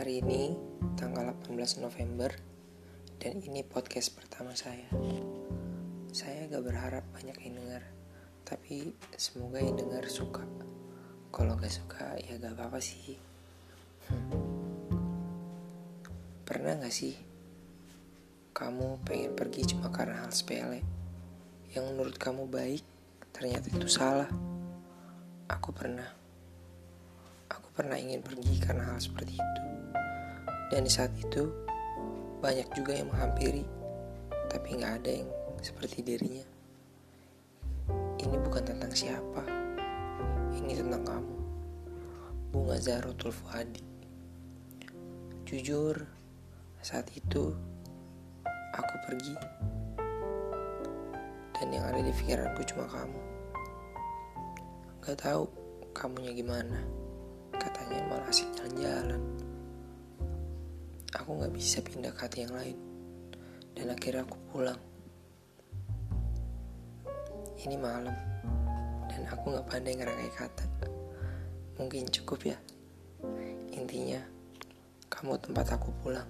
Hari ini tanggal 18 November dan ini podcast pertama saya. Saya gak berharap banyak yang dengar, tapi semoga yang dengar suka. Kalau gak suka ya gak apa-apa sih. Hmm. Pernah gak sih kamu pengen pergi cuma karena hal sepele yang menurut kamu baik ternyata itu salah? Aku pernah. Pernah ingin pergi karena hal seperti itu. Dan di saat itu, banyak juga yang menghampiri, tapi nggak ada yang seperti dirinya. Ini bukan tentang siapa, ini tentang kamu. Bunga Zarotul Fuadi. Jujur, saat itu aku pergi. Dan yang ada di pikiranku cuma kamu. Gak tahu kamunya gimana. Katanya malah asik jalan-jalan aku gak bisa pindah ke hati yang lain. Dan akhirnya aku pulang. Ini malam, dan aku gak pandai ngerangkai kata. Mungkin cukup ya. Intinya, kamu tempat aku pulang.